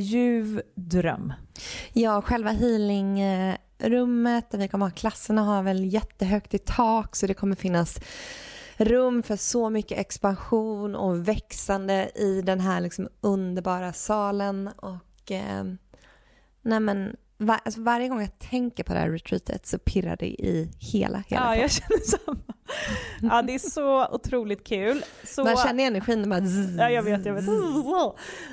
ljuv dröm. Ja, själva healingrummet där vi kommer ha klasserna har väl jättehögt i tak så det kommer finnas rum för så mycket expansion och växande i den här liksom underbara salen och eh, nej men var, alltså varje gång jag tänker på det här retreatet så pirrar det i hela, hela Ja, jag känner samma. Ja, det är så otroligt kul. Så... Man känner energin bara zzz, Ja, jag vet, jag vet.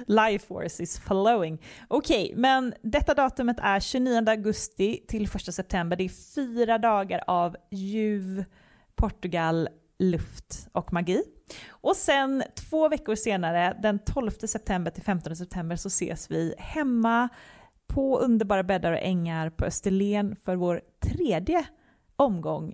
Life force is flowing. Okej, okay, men detta datumet är 29 augusti till 1 september. Det är fyra dagar av ljuv Portugal, luft och magi. Och sen två veckor senare, den 12 september till 15 september, så ses vi hemma på underbara bäddar och ängar på Österlen för vår tredje omgång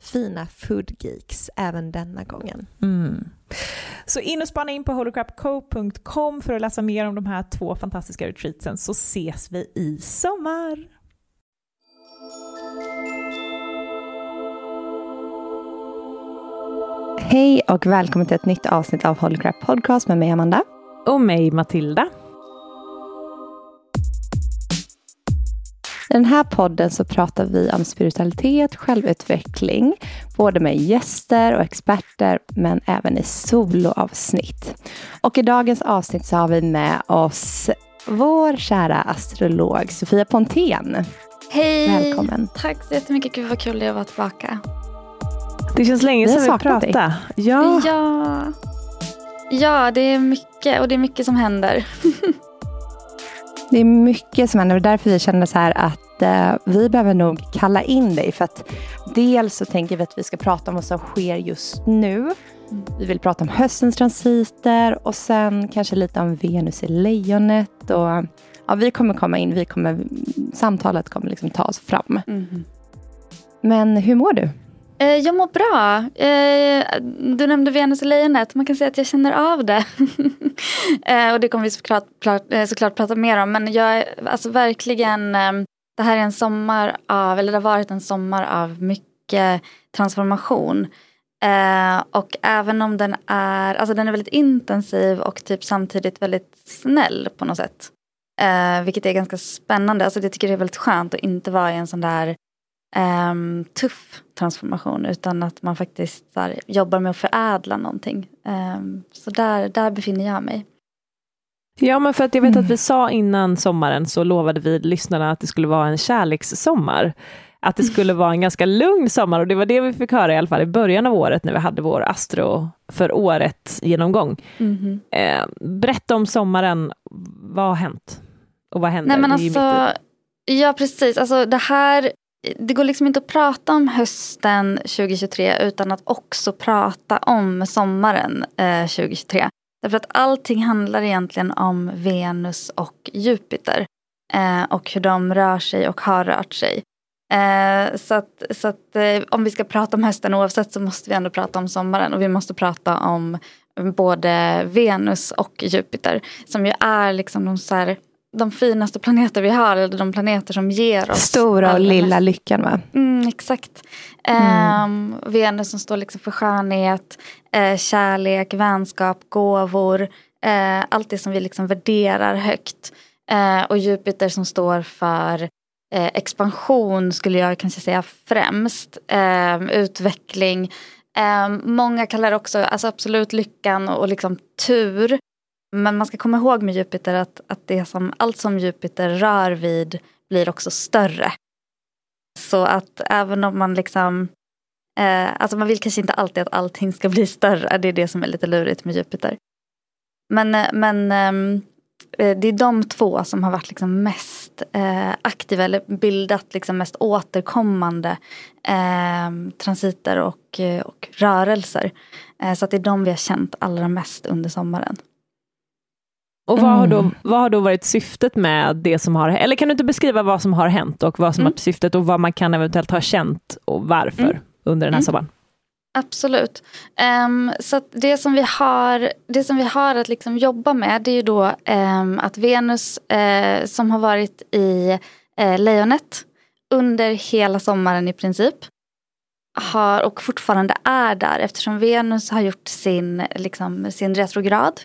fina foodgeeks även denna gången. Mm. Så in och spana in på holocrapco.com för att läsa mer om de här två fantastiska retreatsen så ses vi i sommar. Hej och välkommen till ett nytt avsnitt av Holycrap Podcast med mig Amanda. Och mig Matilda. I den här podden så pratar vi om spiritualitet, självutveckling, både med gäster och experter, men även i soloavsnitt. Och i dagens avsnitt så har vi med oss vår kära astrolog Sofia Pontén. Hej! Välkommen. Tack så jättemycket. Gud vad kul det är att vara tillbaka. Det känns länge sedan vi pratade. Ja. ja. Ja, det är mycket och det är mycket som händer. Det är mycket som händer och därför vi känner så här att eh, vi behöver nog kalla in dig. För att dels så tänker vi att vi ska prata om vad som sker just nu. Vi vill prata om höstens transiter och sen kanske lite om Venus i lejonet. Och, ja, vi kommer komma in, vi kommer, samtalet kommer liksom ta oss fram. Mm. Men hur mår du? Eh, jag mår bra. Eh, du nämnde Venus och lejonet. Man kan säga att jag känner av det. Eh, och det kommer vi såklart, eh, såklart prata mer om. Men jag är alltså verkligen, eh, det här är en sommar av, eller det har varit en sommar av mycket transformation. Eh, och även om den är, alltså den är väldigt intensiv och typ samtidigt väldigt snäll på något sätt. vilket är ganska spännande. Alltså jag tycker det är väldigt skönt att inte vara i en sån där um, tuff transformation utan att man faktiskt här, jobbar med att förädla någonting. Um, så där, där befinner jag mig. Ja, men för att jag vet mm. att vi sa innan sommaren så lovade vi lyssnarna att det skulle vara en kärlekssommar. Att det skulle vara en ganska lugn sommar och det var det vi fick höra i alla fall i början av året när vi hade vår Astro för året genomgång. Mm. Eh, berätta om sommaren, vad har hänt? Och vad händer? Nej, men alltså, ja precis, alltså det här det går liksom inte att prata om hösten 2023 utan att också prata om sommaren eh, 2023. Därför att allting handlar egentligen om Venus och Jupiter. Eh, och hur de rör sig och har rört sig. Eh, så att, så att eh, om vi ska prata om hösten oavsett så måste vi ändå prata om sommaren. Och vi måste prata om både Venus och Jupiter. Som ju är liksom de, så här, de finaste planeter vi har. Eller de planeter som ger oss. Stora och lilla mest. lyckan va? Mm, exakt. Mm. Eh, Venus som står liksom för skönhet, eh, kärlek, vänskap, gåvor. Eh, allt det som vi liksom värderar högt. Eh, och Jupiter som står för expansion skulle jag kanske säga främst. Eh, utveckling. Eh, många kallar det också alltså absolut lyckan och, och liksom tur. Men man ska komma ihåg med Jupiter att, att det som, allt som Jupiter rör vid blir också större. Så att även om man liksom eh, Alltså man vill kanske inte alltid att allting ska bli större. Det är det som är lite lurigt med Jupiter. Men, eh, men ehm, Eh, det är de två som har varit liksom mest eh, aktiva eller bildat liksom mest återkommande eh, transiter och, eh, och rörelser. Eh, så att det är de vi har känt allra mest under sommaren. Och vad, har då, mm. vad har då varit syftet med det som har Eller kan du inte beskriva vad som har hänt och vad som mm. har syftet och vad man kan eventuellt ha känt och varför mm. under den här mm. sommaren? Absolut. Um, så det som, vi har, det som vi har att liksom jobba med det är ju då um, att Venus uh, som har varit i uh, Lejonet under hela sommaren i princip har och fortfarande är där eftersom Venus har gjort sin, liksom, sin retrograd.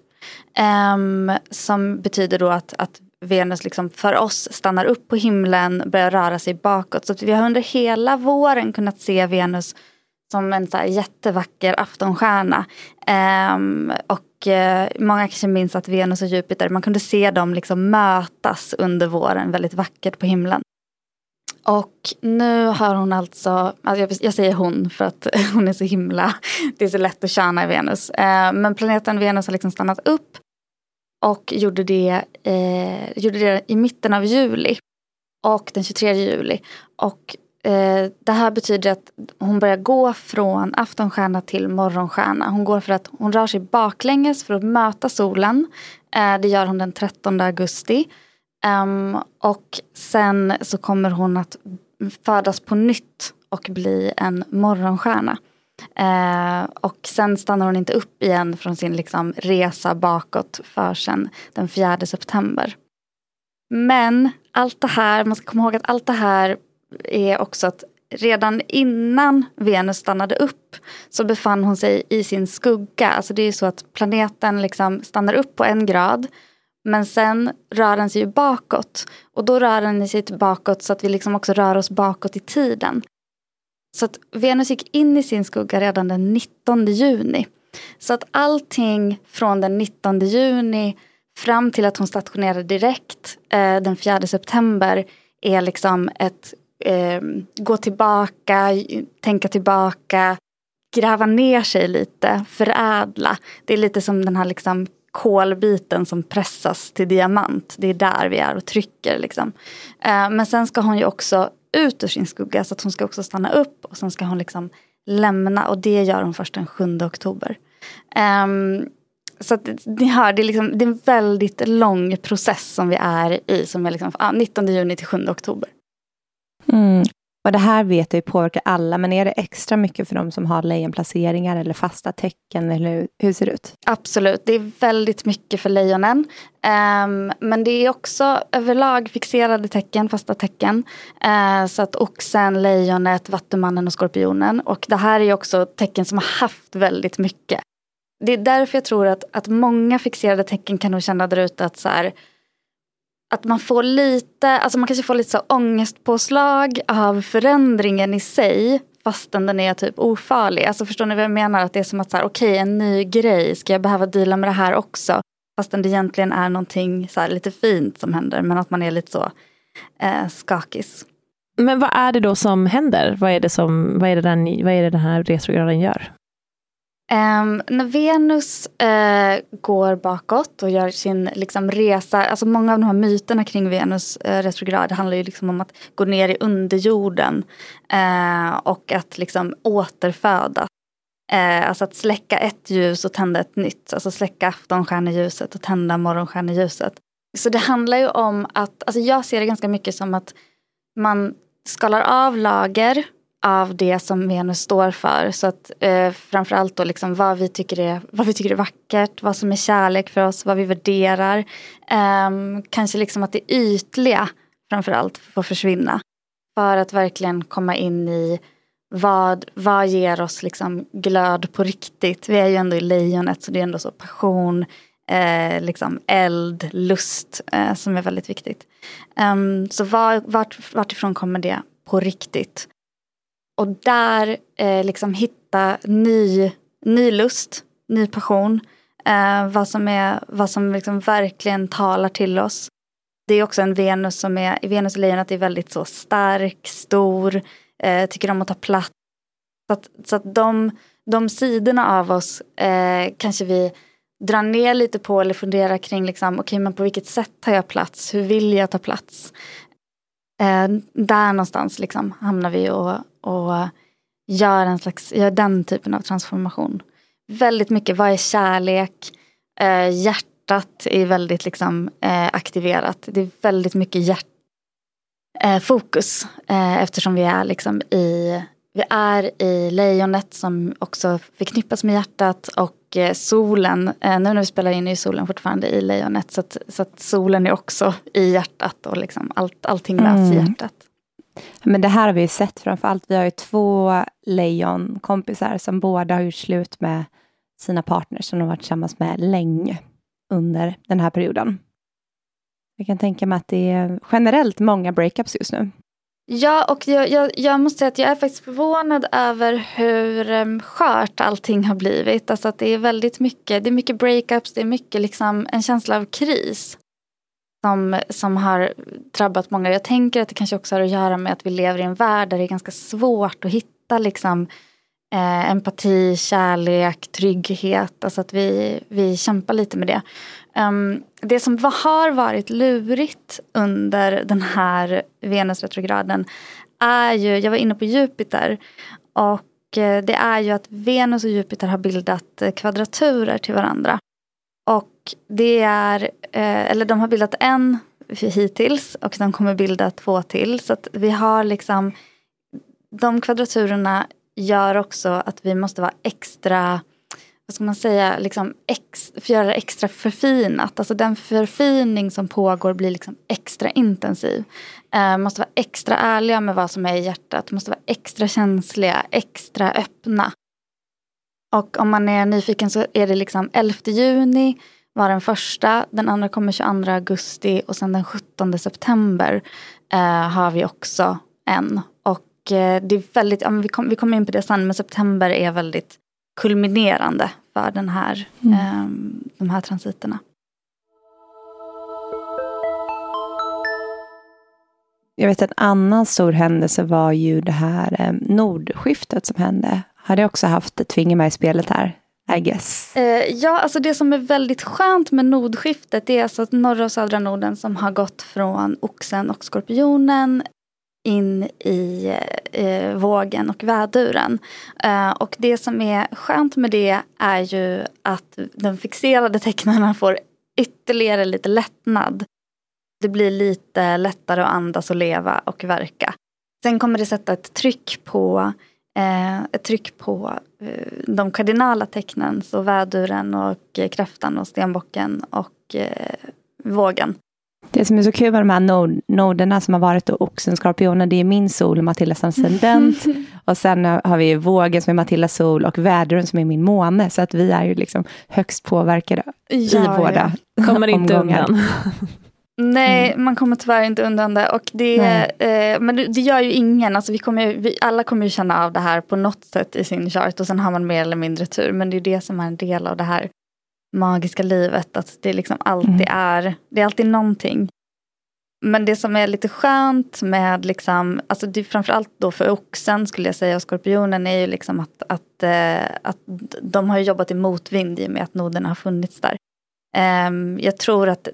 Um, som betyder då att, att Venus liksom för oss stannar upp på himlen, börjar röra sig bakåt. Så vi har under hela våren kunnat se Venus som en så här jättevacker aftonstjärna. Um, och uh, många kanske minns att Venus och Jupiter, man kunde se dem liksom mötas under våren väldigt vackert på himlen. Och nu har hon alltså, alltså jag, säger hon för att hon är så himla, det är så lätt att tjäna i Venus. Eh, men planeten Venus har liksom stannat upp och gjorde det, eh, gjorde det i mitten av juli. Och den 23 juli. Och Eh, det här betyder att hon börjar gå från aftonstjärna till morgonstjärna. Hon går för att hon rör sig baklänges för att möta solen. Eh, det gör hon den 13 augusti. Um, och sen så kommer hon att födas på nytt och bli en morgonstjärna. Uh, och sen stannar hon inte upp igen från sin liksom, resa bakåt för sen den 4 september. Men allt det här, man ska komma ihåg att allt det här är också att redan innan Venus stannade upp så befann hon sig i sin skugga. Alltså det är ju så att planeten liksom stannar upp på en grad men sen rör den sig ju bakåt. Och då rör den sig bakåt så att vi liksom också rör oss bakåt i tiden. Så att Venus gick in i sin skugga redan den 19 juni. Så att allting från den 19 juni fram till att hon stationerade direkt eh, den 4 september är liksom ett eh, gå tillbaka, tänka tillbaka, gräva ner sig lite, förädla. Det är lite som den här liksom kolbiten som pressas till diamant. Det är där vi är och trycker. Liksom. Eh, men sen ska hon ju också ut ur sin skugga så att hon ska också stanna upp och sen ska hon liksom lämna och det gör hon först den 7 oktober. Um, så att ni hör, det är, liksom, det är en väldigt lång process som vi är i som är liksom, ah, 19 juni till 7 oktober. Mm. Och det här vet jag påverkar alla, men är det extra mycket för de som har lejonplaceringar eller fasta tecken? Eller hur, ser det ut? Absolut, det är väldigt mycket för lejonen. Um, men det är också överlag fixerade tecken, fasta tecken. Uh, så att oxen, lejonet, vattumannen och skorpionen. Och det här är också tecken som har haft väldigt mycket. Det är därför jag tror att, att många fixerade tecken kan nog känna där ute att så här, att man får lite, alltså man kanske får lite så ångestpåslag av förändringen i sig fastän den är typ ofarlig. Alltså förstår ni vad jag menar? Att det är som att så här, okej okay, en ny grej, ska jag behöva deala med det här också? Fastän det egentligen är någonting så här, lite fint som händer men att man är lite så eh, skakis. Men vad är det då som händer? Vad är det, som, vad är det, den, vad är det den här retrograden gör? Um, när Venus uh, går bakåt och gör sin liksom, resa, alltså många av de här myterna kring Venus uh, retrograd handlar ju liksom om att gå ner i underjorden uh, och att liksom återföda. Uh, alltså att släcka ett ljus och tända ett nytt. Alltså släcka aftonstjärneljuset och tända morgonstjärneljuset. Så det handlar ju om att, alltså jag ser det ganska mycket som att man skalar av lager av det som Venus står för. Så att eh, framförallt då liksom vad vi, tycker är, vad vi tycker är vackert, vad som är kärlek för oss, vad vi värderar. Eh, kanske liksom att det ytliga framförallt får försvinna. För att verkligen komma in i vad, vad ger oss liksom glöd på riktigt. Vi är ju ändå i lejonet så det är ändå så passion, eh, liksom eld, lust eh, som är väldigt viktigt. Um, så var, vart, vartifrån kommer det på riktigt? Och där eh, liksom hitta ny, ny lust, ny passion. Eh, vad som, är, vad som liksom verkligen talar till oss. Det är också en Venus som är, Venus och lejonet är väldigt så stark, stor, eh, tycker om att ta plats. Så att, så att de, de sidorna av oss eh, kanske vi drar ner lite på eller funderar kring liksom, okay, men på vilket sätt tar jag plats, hur vill jag ta plats? Eh, där någonstans liksom hamnar vi och, och gör, en slags, gör den typen av transformation. Väldigt mycket, vad är kärlek? Eh, hjärtat är väldigt liksom, eh, aktiverat. Det är väldigt mycket hjärt, eh, fokus eh, eftersom vi är liksom i vi är i lejonet som också förknippas med hjärtat och eh, solen, eh, nu när vi spelar in är solen fortfarande i lejonet så att, så att solen är också i hjärtat och liksom allt, allting mäts mm. i hjärtat. Men det här har vi sett framförallt. Vi har ju två lejonkompisar som båda har gjort slut med sina partners som de har varit tillsammans med länge under den här perioden. Jag kan tänka mig att det är generellt många breakups just nu. Ja, och jag, jag, jag, måste säga att jag är faktiskt förvånad över hur um, skört allting har blivit. Alltså att det är väldigt mycket, det är mycket breakups, det är mycket liksom en känsla av kris. Som, som har drabbat många. Jag tänker att det kanske också har att göra med att vi lever i en värld där det är ganska svårt att hitta liksom eh, empati, kärlek, trygghet. Alltså att vi, vi kämpar lite med det. Um, det som har varit lurigt under den här Venusretrograden är ju, jag var inne på Jupiter och eh, det är ju att Venus och Jupiter har bildat eh, kvadraturer till varandra. Och det är, eh, eller de har bildat en hittills och de kommer bilda två till. Så att vi har liksom, de kvadraturerna gör också att vi måste vara extra vad ska man säga, liksom ex, för göra det extra förfinat. Alltså den förfining som pågår blir liksom extra intensiv. Eh, måste vara extra ärliga med vad som är i hjärtat. Måste vara extra känsliga, extra öppna. Och om man är nyfiken så är det liksom 11 juni var den första. Den andra kommer 22 augusti och sen den 17 september eh, har vi också en. Och eh, det är väldigt, ja, vi, kom, vi kommer in på det sen, men september är väldigt kulminerande för den här, mm. eh, de här transiterna. Jag vet en annan stor händelse var ju det här eh, nordskiftet som hände. Har det också haft ett finger med i spelet här? I guess. Eh, ja, alltså det som är väldigt skönt med nordskiftet det är alltså att norra och södra Norden som har gått från oxen och skorpionen in i eh, vågen och väduren. Eh, och det som är skönt med det är ju att de fixerade tecknarna får ytterligare lite lättnad. Det blir lite lättare att andas och leva och verka. Sen kommer det sätta ett tryck på, ett tryck på eh, de kardinala tecknen, så väduren och eh, kräftan och stenbocken och eh, vågen. Det som är så kul med de här nod noderna som har varit då, oxen, skorpionen, det är min sol och Matildas ascendent. och sen har vi vågen som är Matildas sol och väduren som är min måne. Så att vi är ju liksom högst påverkade ja, i båda ja. Kommer inte undan. Nej, mm. man kommer tyvärr inte undan det. Och det, eh, men det, det, gör ju ingen. Alltså vi kommer, vi, alla kommer ju känna av det här på något sätt i sin chart. Och sen har man mer eller mindre tur. Men det är det som är en del av det här magiska livet. Att det liksom alltid mm. är, det är alltid någonting. Men det som är lite skönt med, liksom, alltså det framförallt då för oxen skulle jag säga och skorpionen är ju liksom att, att, eh, att de har jobbat i motvind i och med att noderna har funnits där. Um, jag tror att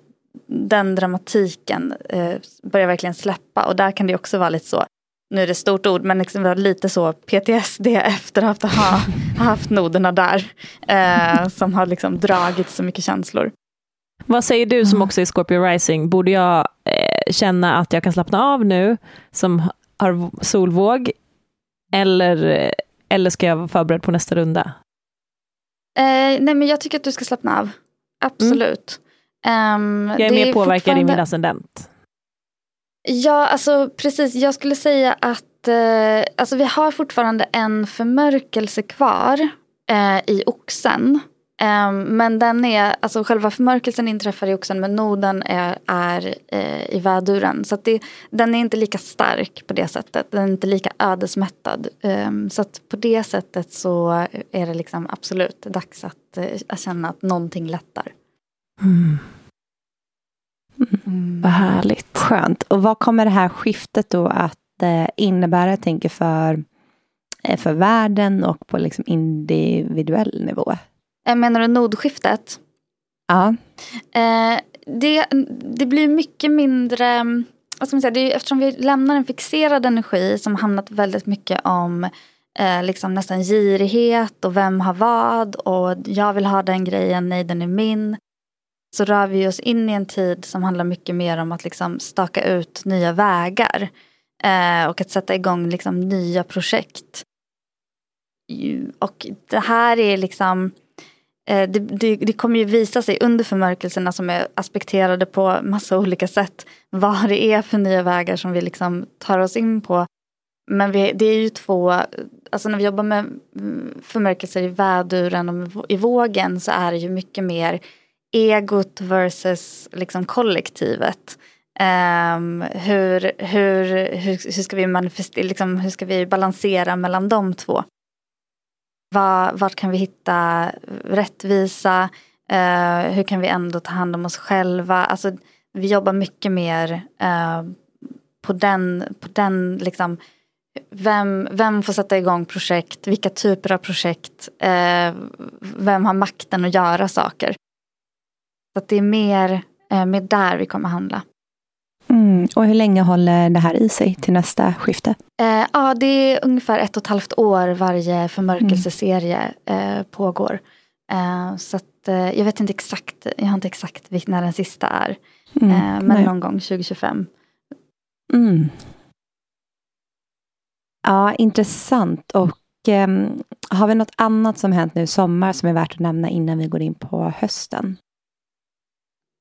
den dramatiken uh, börjar verkligen släppa och där kan det också vara lite så nu är det stort ord, men liksom lite så PTSD efter att ha haft noderna där. Eh, som har liksom dragit så mycket känslor. Vad säger du som också är Scorpio Rising? Borde jag eh, känna att jag kan slappna av nu, som har solvåg, eller, eller ska jag vara förberedd på nästa runda? Eh, nej men jag tycker att du ska slappna av. Absolut. Mm. Um, jag är mer påverkad fortfarande... i min ascendent. Ja, alltså precis. Jag skulle säga att eh, alltså, vi har fortfarande en förmörkelse kvar eh, i oxen. Eh, men den är, alltså själva förmörkelsen inträffar i oxen men noden är, är eh, i väduren. Så det, den är inte lika stark på det sättet. Den är inte lika ödesmättad. Ehm, så på det sättet så är det liksom absolut dags att, eh, att känna att någonting lättar. Mm. Skönt. Och vad kommer det här skiftet då att eh, innebära, jag tänker, för, eh, för världen och på liksom individuell nivå? Eh, menar du nodskiftet? Ja. Eh, det, det blir mycket mindre, vad ska man säga, det är, eftersom vi lämnar en fixerad energi som hamnat väldigt mycket om eh, liksom nästan girighet och vem har vad och jag vill ha den grejen, nej den är min så rör vi oss in i en tid som handlar mycket mer om att liksom staka ut nya vägar. Eh, och att sätta igång liksom nya projekt. Och det här är liksom eh, det, det, det, kommer ju visa sig under förmörkelserna som är aspekterade på massa olika sätt. Vad det är för nya vägar som vi liksom tar oss in på. Men vi, det är ju två, alltså när vi jobbar med mm, förmörkelser i väduren och i vågen så är det ju mycket mer egot versus liksom kollektivet. Um, hur, hur, hur, hur, ska vi manifestera, liksom, hur ska vi balansera mellan de två? Var, var kan vi hitta rättvisa? Uh, hur kan vi ändå ta hand om oss själva? Alltså, vi jobbar mycket mer uh, på den, på den liksom, vem, vem får sätta igång projekt? Vilka typer av projekt? Uh, vem har makten att göra saker? Så det är mer eh, med där vi kommer handla. Mm. Och hur länge håller det här i sig till nästa skifte? Eh, ja, det är ungefär ett och ett halvt år varje förmörkelseserie eh, pågår. Eh, så att, eh, jag vet inte exakt, jag har inte exakt när den sista är. Mm. Eh, men Nej. någon gång 2025. Mm. Ja, intressant. Och ehm, har vi något annat som hänt nu i sommar som är värt att nämna innan vi går in på hösten?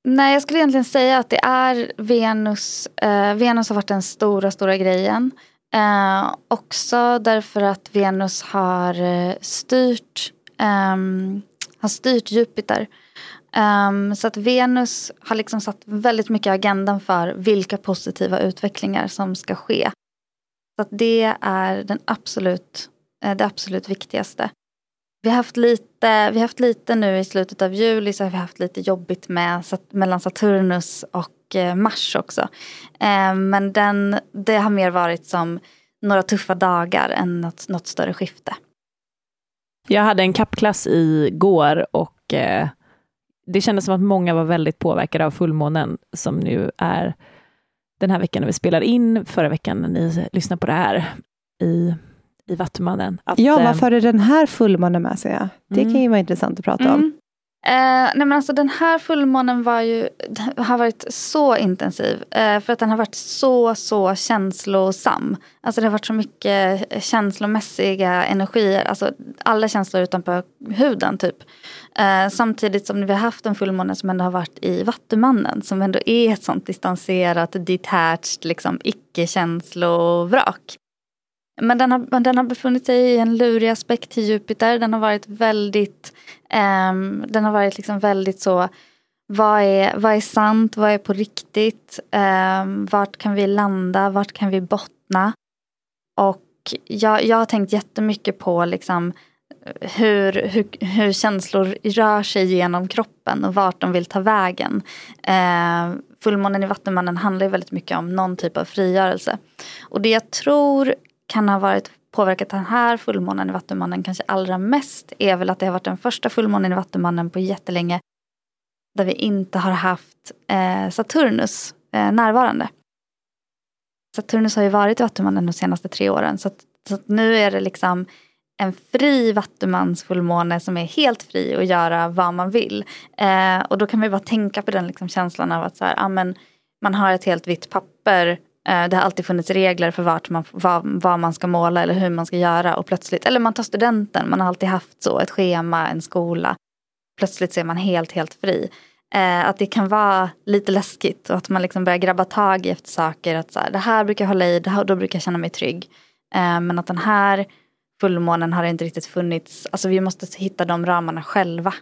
Nej, jag skulle egentligen säga att det är Venus. Eh, Venus har varit den stora, stora grejen. Eh, också därför att Venus har eh, styrt, eh, har styrt Jupiter. Um, så att Venus har liksom satt väldigt mycket agendan för vilka positiva utvecklingar som ska ske. Så att det är den absolut, eh, det absolut viktigaste. Vi har haft lite, vi har haft lite nu i slutet av juli så har vi haft lite jobbigt med, mellan Saturnus och eh, Mars också. Eh, men den, det har mer varit som några tuffa dagar än något, något större skifte. Jag hade en kappklass igår och eh, det kändes som att många var väldigt påverkade av fullmånen som nu är den här veckan när vi spelar in, förra veckan när ni lyssnar på det här i i Vattumannen. Att, ja, varför är den här fullmånen med sig? Det mm. kan ju vara intressant att prata mm. om. Eh, nej men alltså den här fullmånen var ju, har varit så intensiv. Eh, för att den har varit så, så känslosam. Alltså det har varit så mycket känslomässiga energier. Alltså alla känslor utanpå huden typ. Eh, samtidigt som vi har haft en fullmåne som ändå har varit i Vattumannen. Som ändå är ett sånt distanserat, detached, liksom icke-känslovrak. Men den har, den har befunnit sig i en lurig aspekt till Jupiter. Den har varit väldigt, um, den har varit liksom väldigt så, vad är, vad är sant, vad är på riktigt, um, vart kan vi landa, vart kan vi bottna? Och jag, jag har tänkt jättemycket på liksom eh, hur, hur, hur känslor rör sig genom kroppen och vart de vill ta vägen. Eh, fullmånen i Vattumannen handlar väldigt mycket om någon typ av frigörelse. Och det jag tror kan ha varit påverkat den här fullmånen i Vattumannen kanske allra mest är väl att det har varit den första fullmånen i Vattumannen på jättelänge där vi inte har haft eh, Saturnus eh, närvarande. Saturnus har ju varit i Vattumannen de senaste tre åren. Så, att, så att nu är det liksom en fri vattumansfullmåne som är helt fri att göra vad man vill. Eh, och då kan vi bara tänka på den liksom känslan av att så här, amen, man har ett helt vitt papper. Eh, det har alltid funnits regler för vart man, vad, vad man ska måla eller hur man ska göra. Och plötsligt, eller man tar studenten, man har alltid haft så, ett schema, en skola. Plötsligt så är man helt, helt fri. Eh, att det kan vara lite läskigt och att man liksom börjar grabba tag i efter saker. Att så här, det här brukar jag hålla i, det här, då brukar jag känna mig trygg. Eh, men att den här fullmånen har inte riktigt funnits. Alltså vi måste hitta de ramarna själva.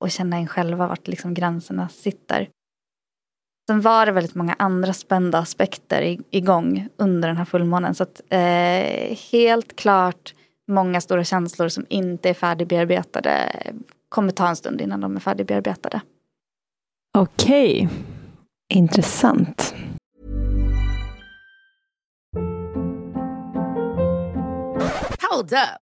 Och känna in själva vart liksom gränserna sitter. Sen var det väldigt många andra spända aspekter igång under den här fullmånen. Så att eh, helt klart många stora känslor som inte är färdigbearbetade kommer ta en stund innan de är färdigbearbetade. Okej. Okay. Intressant. Hold up.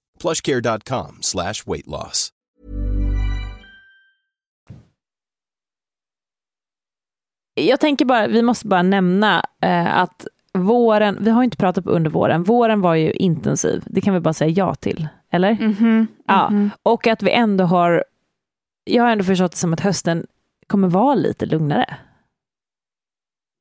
Plushcare.com slash weight loss. Jag tänker bara, vi måste bara nämna eh, att våren, vi har inte pratat på under våren, våren var ju intensiv, det kan vi bara säga ja till, eller? Mm -hmm, mm -hmm. Ja, och att vi ändå har jag har ändå förstått det som att hösten kommer vara lite lugnare.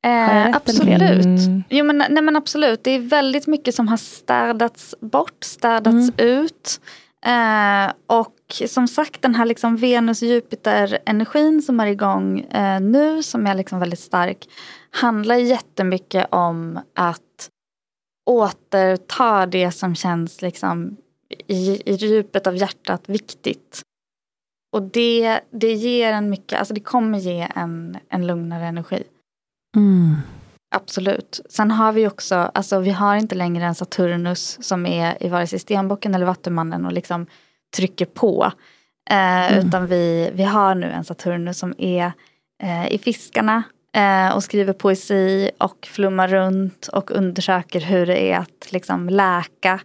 Eh, absolut. Mm. Jo, men, nej, men absolut. Det är väldigt mycket som har städats bort, städats mm. ut. Eh, och som sagt den här liksom Venus-Jupiter-energin som är igång eh, nu, som är liksom väldigt stark, handlar jättemycket om att återta det som känns liksom i, i djupet av hjärtat viktigt. Och det, det ger en mycket, alltså det kommer ge en, en lugnare energi. Mm. Absolut. Sen har vi också, alltså vi har inte längre en Saturnus som är i vare sig Stenbocken eller Vattumannen och liksom trycker på. Eh, mm. Utan vi, vi har nu en Saturnus som är eh, i fiskarna eh, och skriver poesi och flummar runt och undersöker hur det är att liksom läka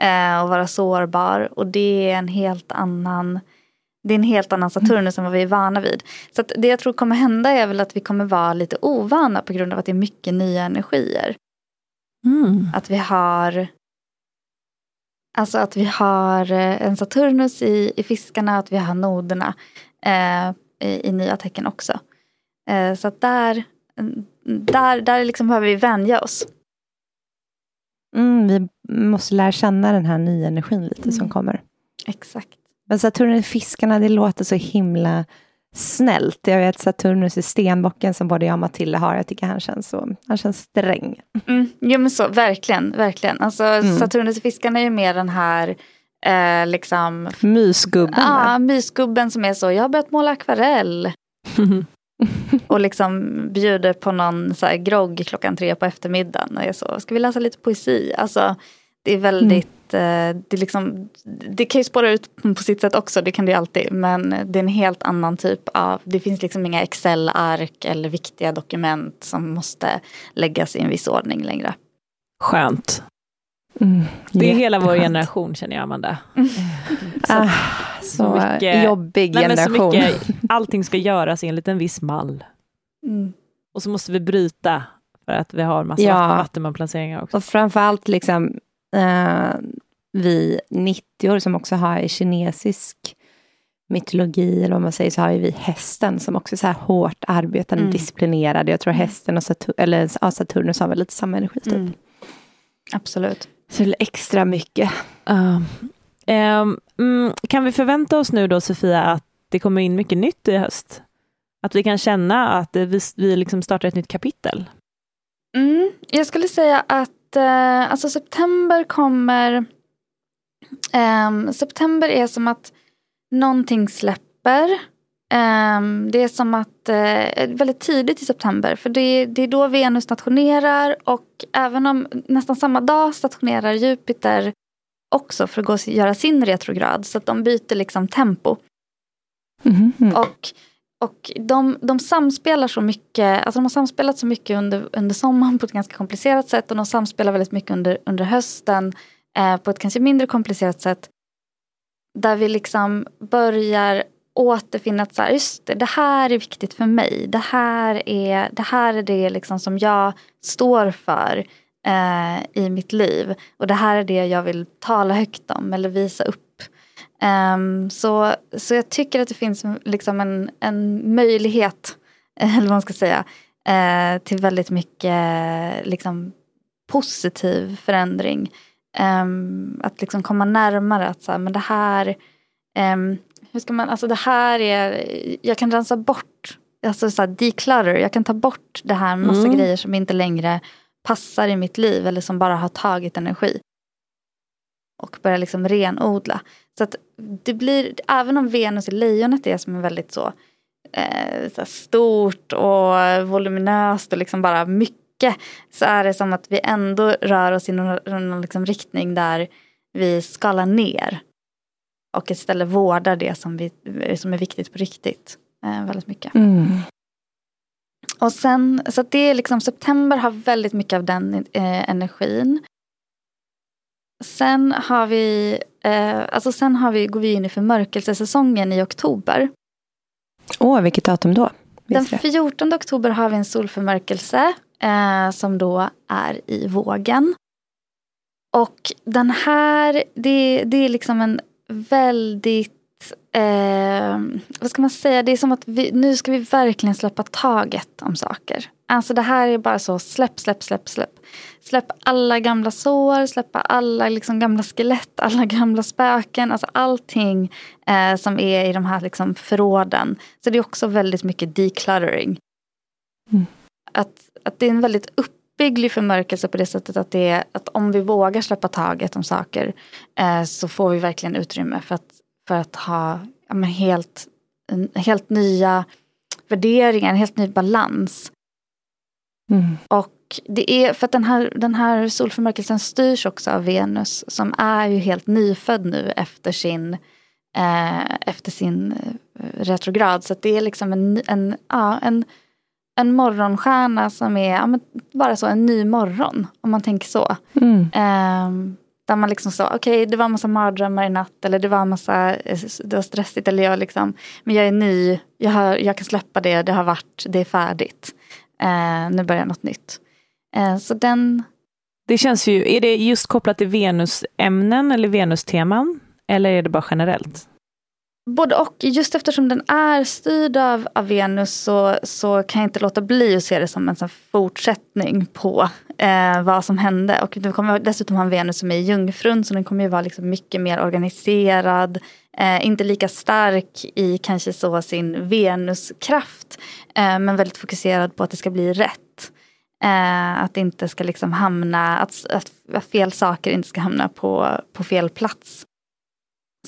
eh, och vara sårbar. Och det är en helt annan det är en helt annan Saturnus än vad vi är vana vid. Så det jag tror kommer hända är väl att vi kommer vara lite ovana på grund av att det är mycket nya energier. Mm. Att vi har Alltså att vi har eh, en Saturnus i, i fiskarna, att vi har noderna eh, i, i, nya tecken också. Eh, så att där, där, där liksom behöver vi vänja oss. Mm, vi måste lära känna den här nya energin lite mm. som kommer. Exakt. Men Saturnus fiskarna, det låter så himla snällt. Jag vet Saturnus i stenbocken som både jag och Matilda har. Jag tycker han känns så, han känns sträng. Mm, jo men så, verkligen, verkligen. Alltså mm. Saturnus fiskarna är ju mer den här eh, liksom... Mysgubben. Ja, mysgubben som är så, jag har börjat måla akvarell. och liksom bjuder på någon så här grogg klockan tre på eftermiddagen och är så, ska vi läsa lite poesi? Alltså det är väldigt Eh, det, liksom, det kan ju spåra ut på sitt sätt också, det kan det ju alltid. Men det är en helt annan typ av, det finns liksom inga Excel-ark eller viktiga dokument som måste läggas i en viss ordning längre. Skönt. Mm, det är hela vår generation känner jag Amanda. Mm. Så, ah, så, så mycket, jobbig nej, generation. Så mycket, allting ska göras enligt en viss mall. Mm. Och så måste vi bryta för att vi har massa ja. vattenmanplaceringar också. Och framförallt liksom eh, vi 90 som också har i kinesisk mytologi, eller vad man säger, så har vi hästen som också är så här hårt arbetande, mm. disciplinerad. Jag tror mm. hästen och Satur eller, ja, Saturnus har väl lite samma energi typ. Mm. Absolut. Så det är extra mycket. Uh, Um, mm, kan vi förvänta oss nu då, Sofia, att det kommer in mycket nytt i höst? Att vi kan känna att vi, vi liksom startar ett nytt kapitel? Mm, jag skulle säga att eh, alltså september kommer... Eh, september är som att någonting släpper. Eh, det är som att, eh, väldigt tidigt i september, för det, det är då Venus stationerar och även om nästan samma dag stationerar Jupiter också för att gå och göra sin retrograd. Så att de byter liksom tempo. Mm. Och, och de, de samspelar så mycket, alltså de har samspelat så mycket under, under sommaren på ett ganska komplicerat sätt och de samspelar väldigt mycket under, under hösten eh, på ett kanske mindre komplicerat sätt. Där vi liksom börjar återfinna att så här, just det, det här är viktigt för mig. Det här är det, här är det liksom som jag står för eh, i mitt liv. Och det här är det jag vill tala högt om eller visa upp. Um, så, så jag tycker att det finns liksom en, en möjlighet, eller vad man ska säga, eh, till väldigt mycket liksom, positiv förändring. Um, att liksom komma närmare att så här, men det här, um, hur ska man, alltså det här är, jag kan rensa bort, alltså så här, declutter, jag kan ta bort det här massa mm. grejer som inte längre passar i mitt liv eller som bara har tagit energi. Och börja liksom renodla. Så att det blir, även om Venus i lejonet är som en väldigt så, eh, så stort och voluminöst och liksom bara mycket. Så är det som att vi ändå rör oss i någon, någon liksom riktning där vi skalar ner. Och istället vårdar det som, vi, som är viktigt på riktigt. Eh, väldigt mycket. Mm. Och sen, så det är liksom september har väldigt mycket av den eh, energin. Sen har vi, eh, alltså sen har vi, går vi in i förmörkelsesäsongen i oktober. Åh, oh, vilket datum då? Den 14 oktober har vi en solförmörkelse eh, som då är i vågen. Och den här, det, det är liksom en väldigt eh, vad ska man säga, det är som att vi, nu ska vi verkligen släppa taget om saker. Alltså det här är bara så, släpp, släpp, släpp, släpp. Släpp alla gamla sår, släppa alla liksom gamla skelett, alla gamla spöken. Alltså allting eh, som är i de här liksom förråden. Så det är också väldigt mycket decluttering. Mm. Att, att det är en väldigt uppbygglig förmörkelse på det sättet att, det är, att om vi vågar släppa taget om saker eh, så får vi verkligen utrymme för att för att ha ja, helt, helt nya värderingar, en helt ny balans. Mm. Och det är för att den här, den här solförmörkelsen styrs också av Venus som är ju helt nyfödd nu efter sin, eh, efter sin eh, retrograd. Så det är liksom en, en, ja, en, en morgonstjärna som är ja, bara så en ny morgon. Om man tänker så. Mm. Eh, där man liksom sa, okej okay, det var en massa mardrömmar i natt eller det var massa, eh, det var stressigt eller jag liksom, men jag är ny, jag, har, jag kan släppa det, det har varit, det är färdigt. Eh, nu börjar något nytt. Eh, så den... Det känns ju, är det just kopplat till venusämnen eller venusteman Eller är det bara generellt? Både och. Just eftersom den är styrd av, av Venus så, så kan jag inte låta bli att se det som en sån fortsättning på eh, vad som hände. Och du kommer dessutom ha en Venus som är jungfrun så den kommer ju vara liksom mycket mer organiserad. Eh, inte lika stark i kanske så sin Venuskraft. Eh, men väldigt fokuserad på att det ska bli rätt. Eh, att inte ska liksom hamna, att, att fel saker inte ska hamna på, på fel plats.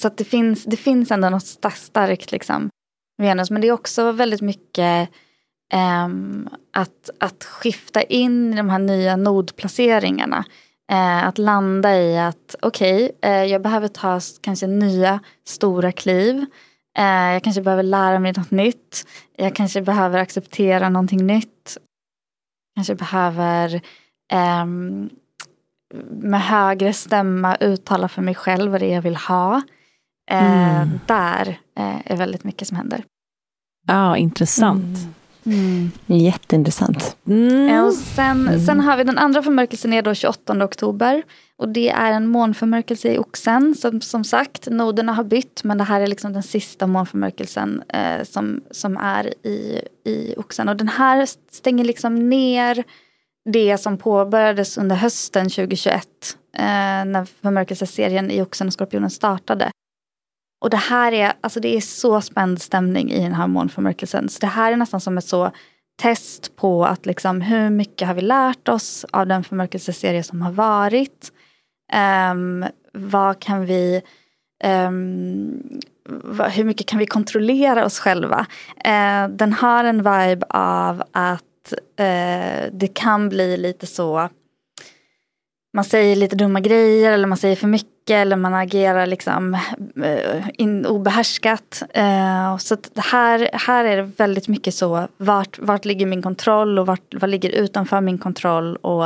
Så att det finns, det finns ändå något starkt liksom, Venus. Men det är också väldigt mycket um, att, att skifta in i de här nya nodplaceringarna. Uh, att landa i att okej, okay, uh, jag behöver ta kanske nya stora kliv. Uh, jag kanske behöver lära mig något nytt. Jag kanske behöver acceptera någonting nytt. Kanske behöver um, med högre stämma uttala för mig själv vad det är jag vill ha. Eh, mm. Där eh, är väldigt mycket som händer. Ja, intressant. Mm. Mm. Jätteintressant. Mm. Och sen, sen har vi den andra förmörkelsen är då 28 oktober. Och det är en månförmörkelse i oxen. Som, som sagt, noderna har bytt men det här är liksom den sista månförmörkelsen eh, som, som är i, i oxen. Och den här stänger liksom ner det som påbörjades under hösten 2021 eh, när förmörkelseserien i Oxen och Skorpionen startade. Och det här är, alltså det är så spänd stämning i den här månförmörkelsen. Så det här är nästan som ett så test på att liksom, hur mycket har vi lärt oss av den förmörkelseserie som har varit. Um, vad kan vi um, vad, hur mycket kan vi kontrollera oss själva? Uh, den har en vibe av att uh, det kan bli lite så man säger lite dumma grejer eller man säger för mycket eller man agerar liksom uh, in, obehärskat. Uh, så här, här är det väldigt mycket så, vart, vart ligger min kontroll och vart, vad ligger utanför min kontroll och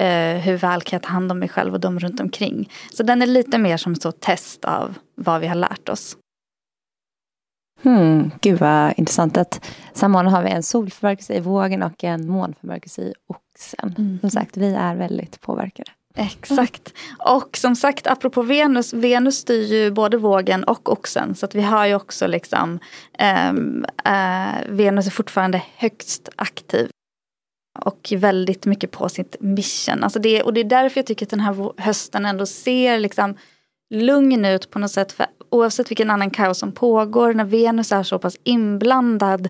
uh, hur väl kan jag ta hand om mig själv och de runt omkring. Så den är lite mer som ett test av vad vi har lärt oss. Hmm, gud vad intressant att samma har vi en solförmörkelse i vågen och en månförmörkelse i oxen. Mm. Som sagt, vi är väldigt påverkade. Exakt. Och som sagt, apropå Venus, Venus styr ju både vågen och oxen. Så att vi har ju också liksom, eh, eh, Venus är fortfarande högst aktiv. Och väldigt mycket på sitt mission. Alltså det, och det är därför jag tycker att den här hösten ändå ser liksom lugn ut på något sätt. För oavsett vilken annan kaos som pågår, när Venus är så pass inblandad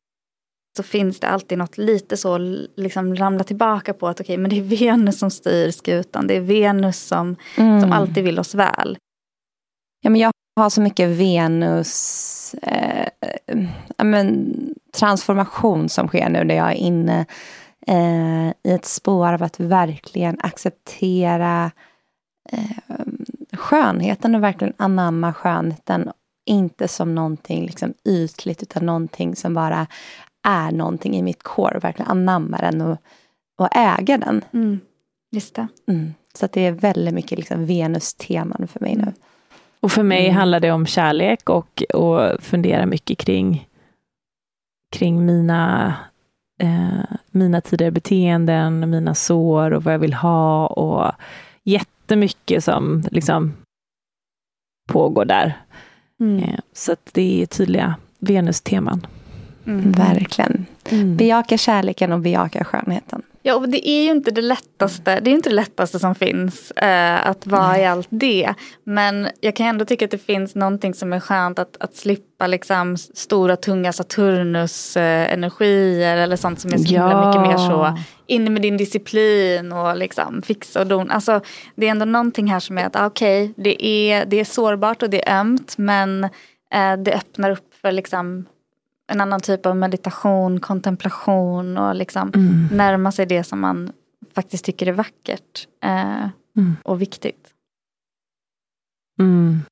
så finns det alltid något lite så, liksom ramla tillbaka på att okej, okay, men det är Venus som styr skutan. Det är Venus som, mm. som alltid vill oss väl. Ja, men jag har så mycket Venus eh, men, transformation som sker nu när jag är inne eh, i ett spår av att verkligen acceptera eh, skönheten och verkligen anamma skönheten. Inte som någonting liksom ytligt utan någonting som bara är någonting i mitt core och verkligen anamma den och, och äga den. Mm. Just det. Mm. Så det är väldigt mycket liksom Venus-teman för mig nu. Mm. Och för mig mm. handlar det om kärlek och, och fundera mycket kring, kring mina, eh, mina tidigare beteenden, mina sår och vad jag vill ha och jättemycket som liksom pågår där. Mm. Eh, så det är tydliga Venus-teman. Mm. Verkligen. Mm. Bejaka kärleken och bejaka skönheten. Ja, och det är ju inte det lättaste, det är inte det lättaste som fins, eh, att vara mm. i allt det. Men jag kan ändå tycka att det finns någonting som är skönt att, att slippa liksom stora tunga Saturnus-energier eh, eller sånt som är så ja. mycket mer så inne med din disciplin och liksom fixa och don. Alltså, det är ändå någonting här som är att ah, okej, okay, det, är, det är sårbart och det är ömt men eh, det öppnar upp för liksom en annan typ av meditation, kontemplation och liksom mm. närma sig det som man faktiskt tycker är vackert eh, mm. och viktigt. Mm.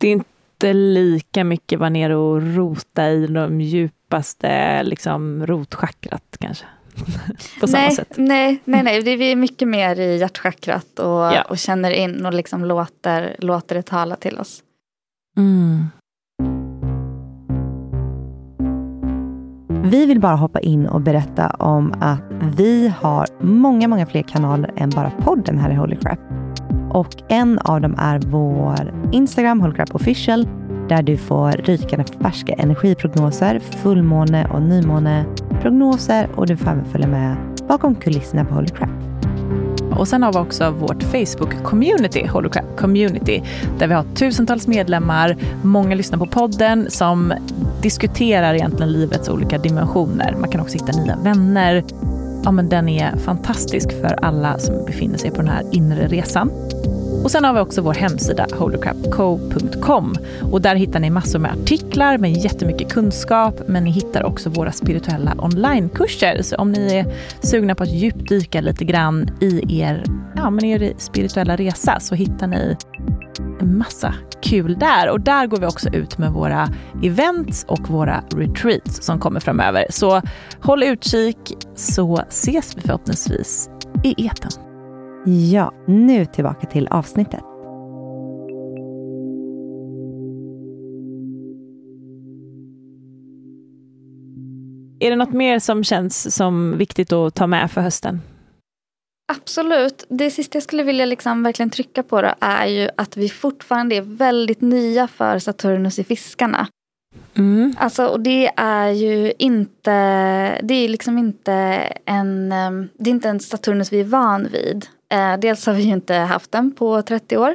Det är inte lika mycket vara nere och rota i de djupaste liksom, rotchakrat kanske. På samma nej, sätt. Nej, nej, nej. Det är, vi är mycket mer i hjärtchakrat och, ja. och känner in och liksom låter, låter det tala till oss. Mm. Vi vill bara hoppa in och berätta om att vi har många, många fler kanaler än bara podden här i Holy Crap. Och en av dem är vår Instagram, Holy Crap Official, där du får rykande färska energiprognoser, fullmåne och nymåneprognoser och du får även följa med bakom kulisserna på Holy Crap. Och sen har vi också vårt Facebook-community, Holocrap Community, där vi har tusentals medlemmar, många lyssnar på podden som diskuterar egentligen livets olika dimensioner. Man kan också hitta nya vänner. Ja, men den är fantastisk för alla som befinner sig på den här inre resan. Och sen har vi också vår hemsida holycrapco.com och där hittar ni massor med artiklar med jättemycket kunskap, men ni hittar också våra spirituella onlinekurser. Så om ni är sugna på att djupdyka lite grann i er, ja, men er spirituella resa så hittar ni massa kul där. Och där går vi också ut med våra events och våra retreats som kommer framöver. Så håll utkik så ses vi förhoppningsvis i eten. Ja, nu tillbaka till avsnittet. Är det något mer som känns som viktigt att ta med för hösten? Absolut. Det sista jag skulle vilja liksom verkligen trycka på då är ju att vi fortfarande är väldigt nya för Saturnus i fiskarna. Mm. Alltså, och det är ju inte, det är liksom inte en, ehm, det är inte en Saturnus vi är van vid. Eh, dels har vi ju inte haft den på 30 år.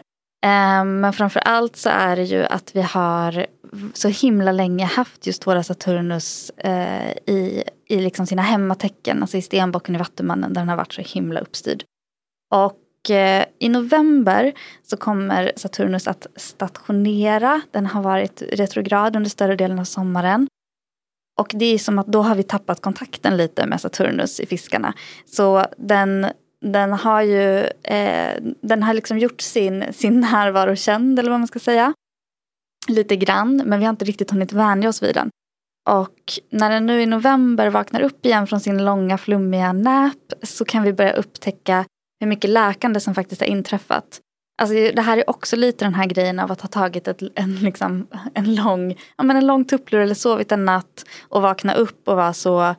Eh, men framför allt så är det ju att vi har så himla länge haft just våra Saturnus eh, i, i liksom sina hemmatecken, alltså i stenbocken i Vattumannen där den har varit så himla uppstyrd. Och eh, i november så kommer Saturnus att stationera. Den har varit retrograd under större delen av sommaren. Och det är som att då har vi tappat kontakten lite med Saturnus i fiskarna. Så den, den har ju eh, den har liksom gjort sin, sin närvaro känd eller vad man ska säga. Lite grann, men vi har inte riktigt hunnit vänja oss vid den. Och när den nu i november vaknar upp igen från sin långa flummiga nap så kan vi börja upptäcka hur mycket läkande som faktiskt har inträffat. Alltså det här är också lite den här grejen av att ha tagit ett, en, liksom, en, lång, ja, men en lång tupplur eller sovit en natt och vakna upp och vara så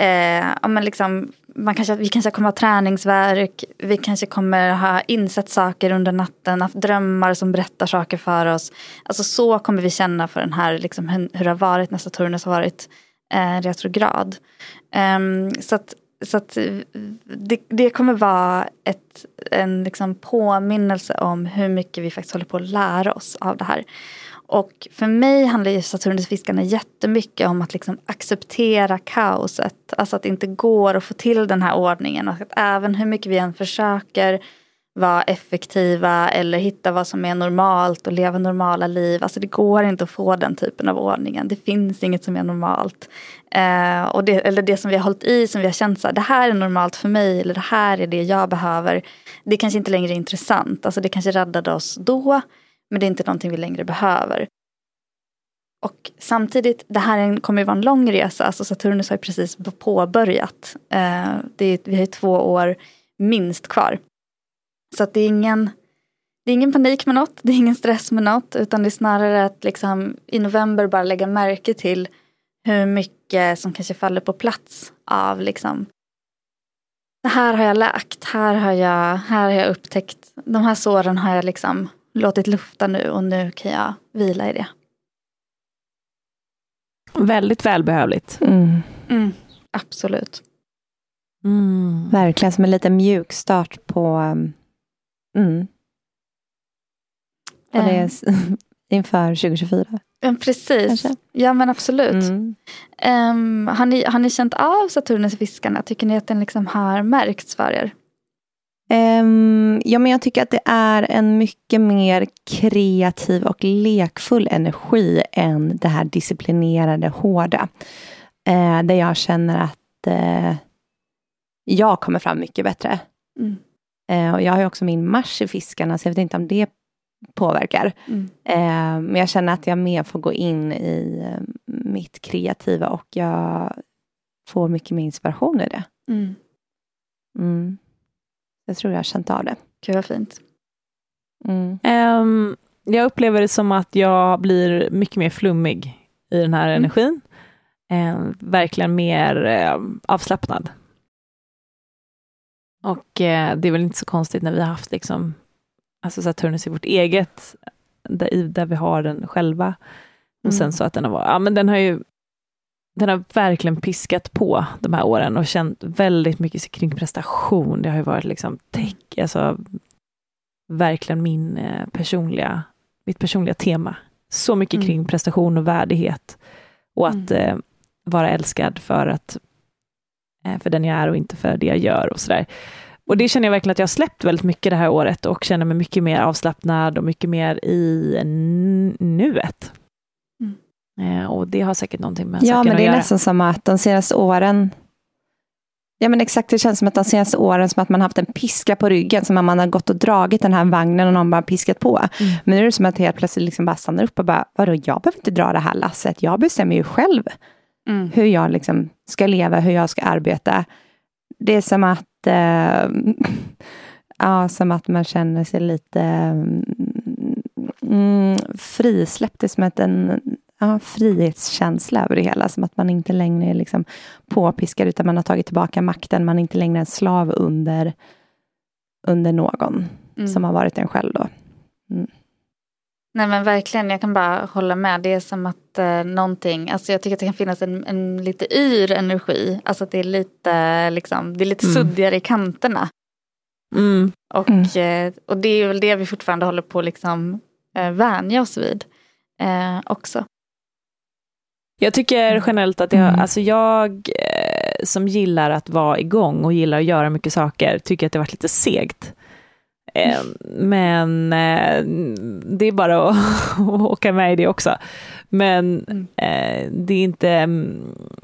eh, ja, men liksom, man kanske, vi kanske kommer ha träningsverk, vi kanske kommer ha insett saker under natten, haft drömmar som berättar saker för oss. Alltså så kommer vi känna för den här, liksom, hur det har varit när Saturnus har varit eh, retrograd. Um, så att så att det, det kommer vara ett, en liksom påminnelse om hur mycket vi faktiskt håller på att lära oss av det här. Och för mig handlar ju Saturnusfiskarna jättemycket om att liksom acceptera kaoset. Alltså att det inte går att få till den här ordningen. Och att även hur mycket vi än försöker vara effektiva eller hitta vad som är normalt och leva normala liv. Alltså det går inte att få den typen av ordningen. Det finns inget som är normalt. Eh, och det, eller det som vi har hållit i, som vi har känt så här, det här är normalt för mig eller det här är det jag behöver. Det kanske inte längre är intressant. Alltså det kanske räddade oss då, men det är inte någonting vi längre behöver. Och samtidigt, det här kommer ju vara en lång resa. Alltså Saturnus har ju precis påbörjat. Eh, det är, vi har ju två år minst kvar. Så att det är ingen det är ingen panik med något, det är ingen stress med något, utan det är snarare att liksom i november bara lägga märke till hur mycket som kanske faller på plats av liksom det här har jag läkt, här har jag, här har jag upptäckt, de här såren har jag liksom låtit lufta nu och nu kan jag vila i det. Väldigt välbehövligt. Mm. Mm, absolut. Mm. Verkligen som en liten mjuk start på Mm. Och det är inför 2024. Ja, precis. Kanske? Ja men absolut. Mm. Um, har, ni, har ni känt av Saturnus i fiskarna? Tycker ni att den liksom har märkts för er? Um, ja, men jag tycker att det är en mycket mer kreativ och lekfull energi än det här disciplinerade, hårda. Uh, där jag känner att uh, jag kommer fram mycket bättre. Mm. Uh, och jag har ju också min mars i fiskarna, så jag vet inte om det påverkar. Mm. Men jag känner att jag mer får gå in i mitt kreativa och jag får mycket mer inspiration i det. Mm. Mm. Jag tror jag har känt av det. Gud vad fint. Um, jag upplever det som att jag blir mycket mer flummig i den här mm. energin. Um, verkligen mer um, avslappnad. Och uh, det är väl inte så konstigt när vi har haft liksom alltså Saturnus i vårt eget, där, där vi har den själva. Och mm. sen så att den har, ja men den har ju den har verkligen piskat på de här åren och känt väldigt mycket kring prestation. Det har ju varit liksom tech, alltså verkligen min eh, personliga, mitt personliga tema. Så mycket mm. kring prestation och värdighet. Och att mm. eh, vara älskad för att eh, för den jag är och inte för det jag gör och sådär. Och det känner jag verkligen att jag har släppt väldigt mycket det här året och känner mig mycket mer avslappnad och mycket mer i nuet. Mm. Eh, och det har säkert någonting med ja, saken men det är nästan som att de senaste åren Ja men exakt, det känns som att de senaste åren som att man haft en piska på ryggen, som att man har gått och dragit den här vagnen och någon bara piskat på. Mm. Men nu är det som att helt plötsligt liksom bara stannar upp och bara, vadå, jag behöver inte dra det här lasset, jag bestämmer ju själv mm. hur jag liksom ska leva, hur jag ska arbeta. Det är som att eh, ja, som att man känner sig lite mm, frisläppt. Det är som att en ja, frihetskänsla över det hela. Som att man inte längre är liksom påpiskad, utan man har tagit tillbaka makten. Man är inte längre en slav under, under någon mm. som har varit en själv. Då. Mm. Nej men verkligen, jag kan bara hålla med. Det är som att eh, någonting, alltså jag tycker att det kan finnas en, en lite yr energi. Alltså att det är lite, liksom, det är lite mm. suddigare i kanterna. Mm. Och, eh, och det är väl det vi fortfarande håller på att liksom, eh, vänja oss vid eh, också. Jag tycker generellt att jag, Mm. alltså jag eh, som gillar att vara igång och gillar att göra mycket saker, tycker att det har varit lite segt. Eh, men eh, det är bara att, åka med i det också. Men Mm. eh, det är inte, mm,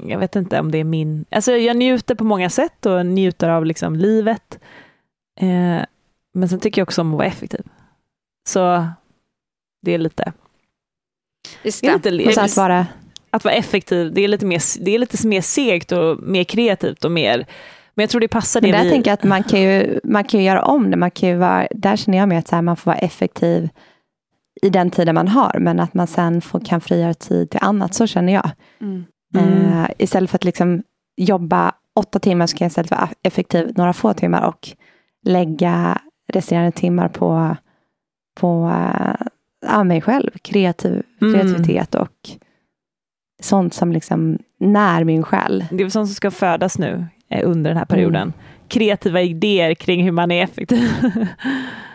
jag vet inte om det är min, alltså jag njuter på många sätt och njuter av liksom livet. Men sen tycker jag också om att vara effektiv. Så det är lite, Just det är det. lite Och så att vara, att vara effektiv, det är lite mer, det är lite mer segt och mer kreativt och mer, men jag tror det passar det men där vi... tänker jag att man kan, ju, man kan ju göra om det. Man kan ju vara, där känner jag mer att så här, man får vara effektiv i den tiden man har, men att man sen får, kan frigöra tid till annat. Så känner jag. Mm. Mm. Eh, istället för att liksom jobba åtta timmar så kan jag istället vara effektiv några få timmar och lägga resterande timmar på, på ja, mig själv. Kreativ, Mm. kreativitet och sånt som liksom när min själ. Det är väl sånt som ska födas nu eh, under den här perioden. Kreativa idéer kring hur man är effektiv.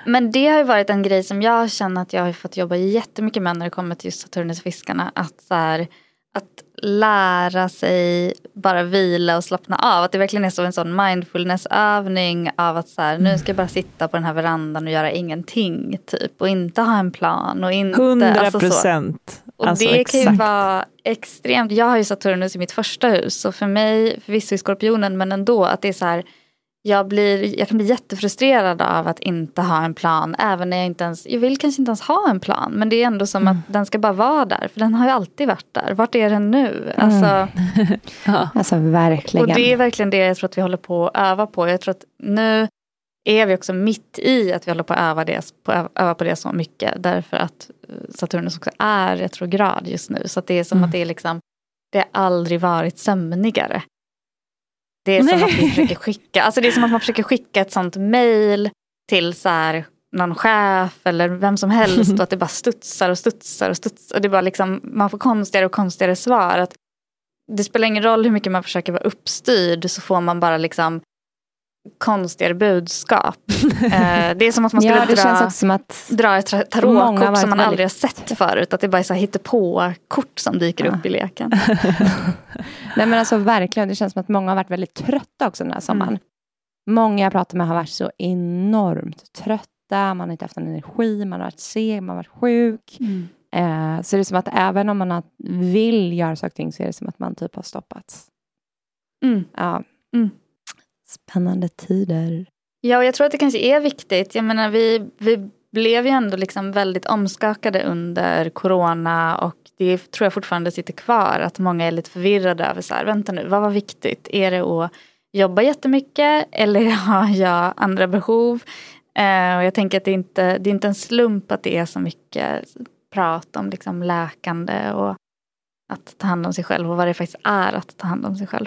Men det har ju varit en grej som jag känner att jag har fått jobba jättemycket med när det kommer till just Saturnusfiskarna. Att, så här, att lära sig bara vila och slappna av. Att det verkligen är så en sån mindfulnessövning av att så här, nu ska jag bara sitta på den här verandan och göra ingenting. typ Och inte ha en plan. Och inte, 100 alltså så. procent. Och Alltså, det kan ju exakt. vara extremt. Jag har ju Saturnus i mitt första hus. Så för mig, förvisso i Skorpionen, men ändå att det är så här. Jag, blir, jag kan bli jättefrustrerad av att inte ha en plan. Även när jag inte ens, jag vill kanske inte ens ha en plan. Men det är ändå som att den ska bara vara där. För den har ju alltid varit där. Vart är den nu? Alltså, Ja. Alltså verkligen. och det är verkligen det jag tror att vi håller på att öva på. Jag tror att nu är vi också mitt i att vi håller på att öva, det, på, öva på det så mycket. Därför att eh, Saturnus också är retrograd just nu. Så att det är som att det är liksom, det har aldrig varit sömnigare. Det är som att vi försöker skicka, alltså det är som att man försöker skicka ett sånt mail till så här, någon chef eller vem som helst och att det bara studsar och studsar och studsar. Och det bara liksom, man får konstigare och konstigare svar. Att det spelar ingen roll hur mycket man försöker vara uppstyrd så får man bara liksom konstigare budskap. eh, det är som att man skulle ja, det dra, känns också som att dra ett tarotkort som man aldrig har sett förut. Att det bara är så hittepå-kort som dyker Ja. upp i leken. Nej men alltså verkligen, det känns som att många har varit väldigt trötta också den här sommaren. Många jag pratar med har varit så enormt trötta, man har inte haft en energi, man har varit seg, man har varit sjuk. Eh, så det är som att även om man har, vill göra saker och ting så är det som att man typ har stoppats. Mm. Ja. Mm. Spännande tider. Ja, och jag tror att det kanske är viktigt. Jag menar, vi, vi blev ju ändå liksom väldigt omskakade under corona och det tror jag fortfarande sitter kvar. Att många är lite förvirrade över så här, vänta nu, vad var viktigt? Är det att jobba jättemycket eller har jag andra behov? Eh, och jag tänker att det är, inte, det är inte en slump att det är så mycket prat om liksom läkande och att ta hand om sig själv och vad det faktiskt är att ta hand om sig själv.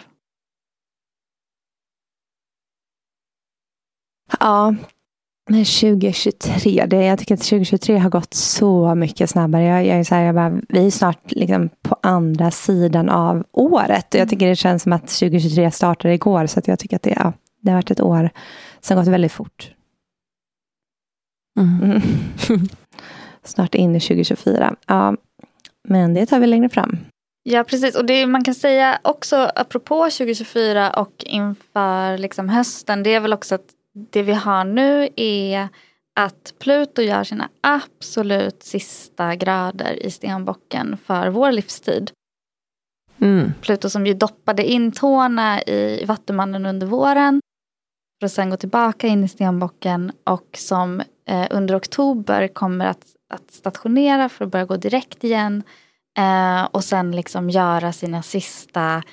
Ja, men 2023, det, jag tycker att 2023 har gått så mycket snabbare. Jag, jag är så här, jag bara, vi är snart liksom på andra sidan av året. Och jag tycker det känns som att 2023 startade igår. Så att jag tycker att det, ja, det har varit ett år som gått väldigt fort. Mm. Snart in i 2024. Ja, men det tar vi längre fram. Ja precis och det man kan säga också apropå 2024 och inför liksom hösten det är väl också att det vi har nu är att Pluto gör sina absolut sista grader i stenbocken för vår livstid. Mm. Pluto som ju doppade in tårna i Vattumannen under våren. För att sen gå tillbaka in i stenbocken och som eh, under oktober kommer att, att stationera för att börja gå direkt igen. Eh, och sen liksom göra sina sista,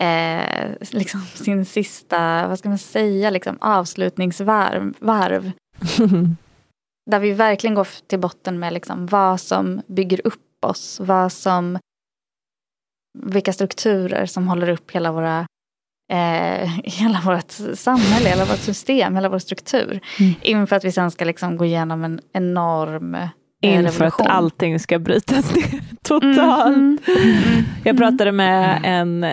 eh, liksom sin sista, vad ska man säga, liksom avslutningsvarv. Varv, där vi verkligen går till botten med liksom vad som bygger upp oss. Vad som, vilka strukturer som håller upp hela våra eh, hela vårt samhälle, hela vårt system, hela vår struktur. Mm. Inför att vi sen ska liksom gå igenom en enorm eh, Inför att revolution. allting ska brytas ner totalt. Mhm. Jag pratade med en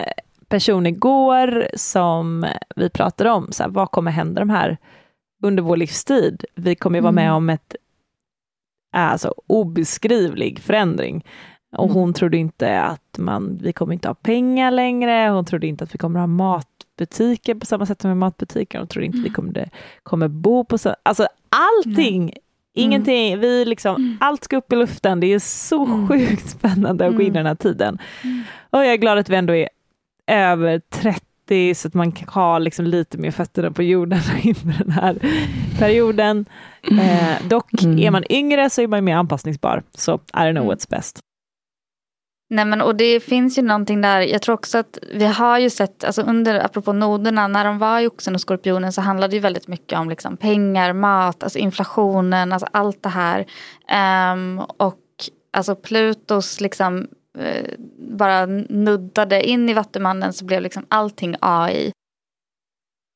person igår som vi pratade om, så här, vad kommer hända de här under vår livstid. Vi kommer ju vara med om ett alltså, obeskrivlig förändring. Och hon trodde inte att man, vi kommer inte ha pengar längre, hon trodde inte att vi kommer ha matbutiker på samma sätt som med matbutiker, hon trodde inte vi kommer, kommer bo på så, alltså allting, mm. ingenting, vi liksom, mm. allt ska upp i luften, det är så mm. sjukt spännande att gå in i den här tiden. Och jag är glad att vi ändå är över 30 så att man kan ha liksom lite mer fötterna på jorden inför den här perioden. Eh, dock, mm. är man yngre så är man mer anpassningsbar, så I don't know what's best. Nej men och det finns ju någonting där, jag tror också att vi har ju sett, alltså under, apropå noderna, när de var i oxen och skorpionen så handlade det ju väldigt mycket om liksom pengar, mat, alltså inflationen, alltså allt det här. Um, och alltså Plutos liksom bara nuddade in i Vattumannen så blev liksom allting AI.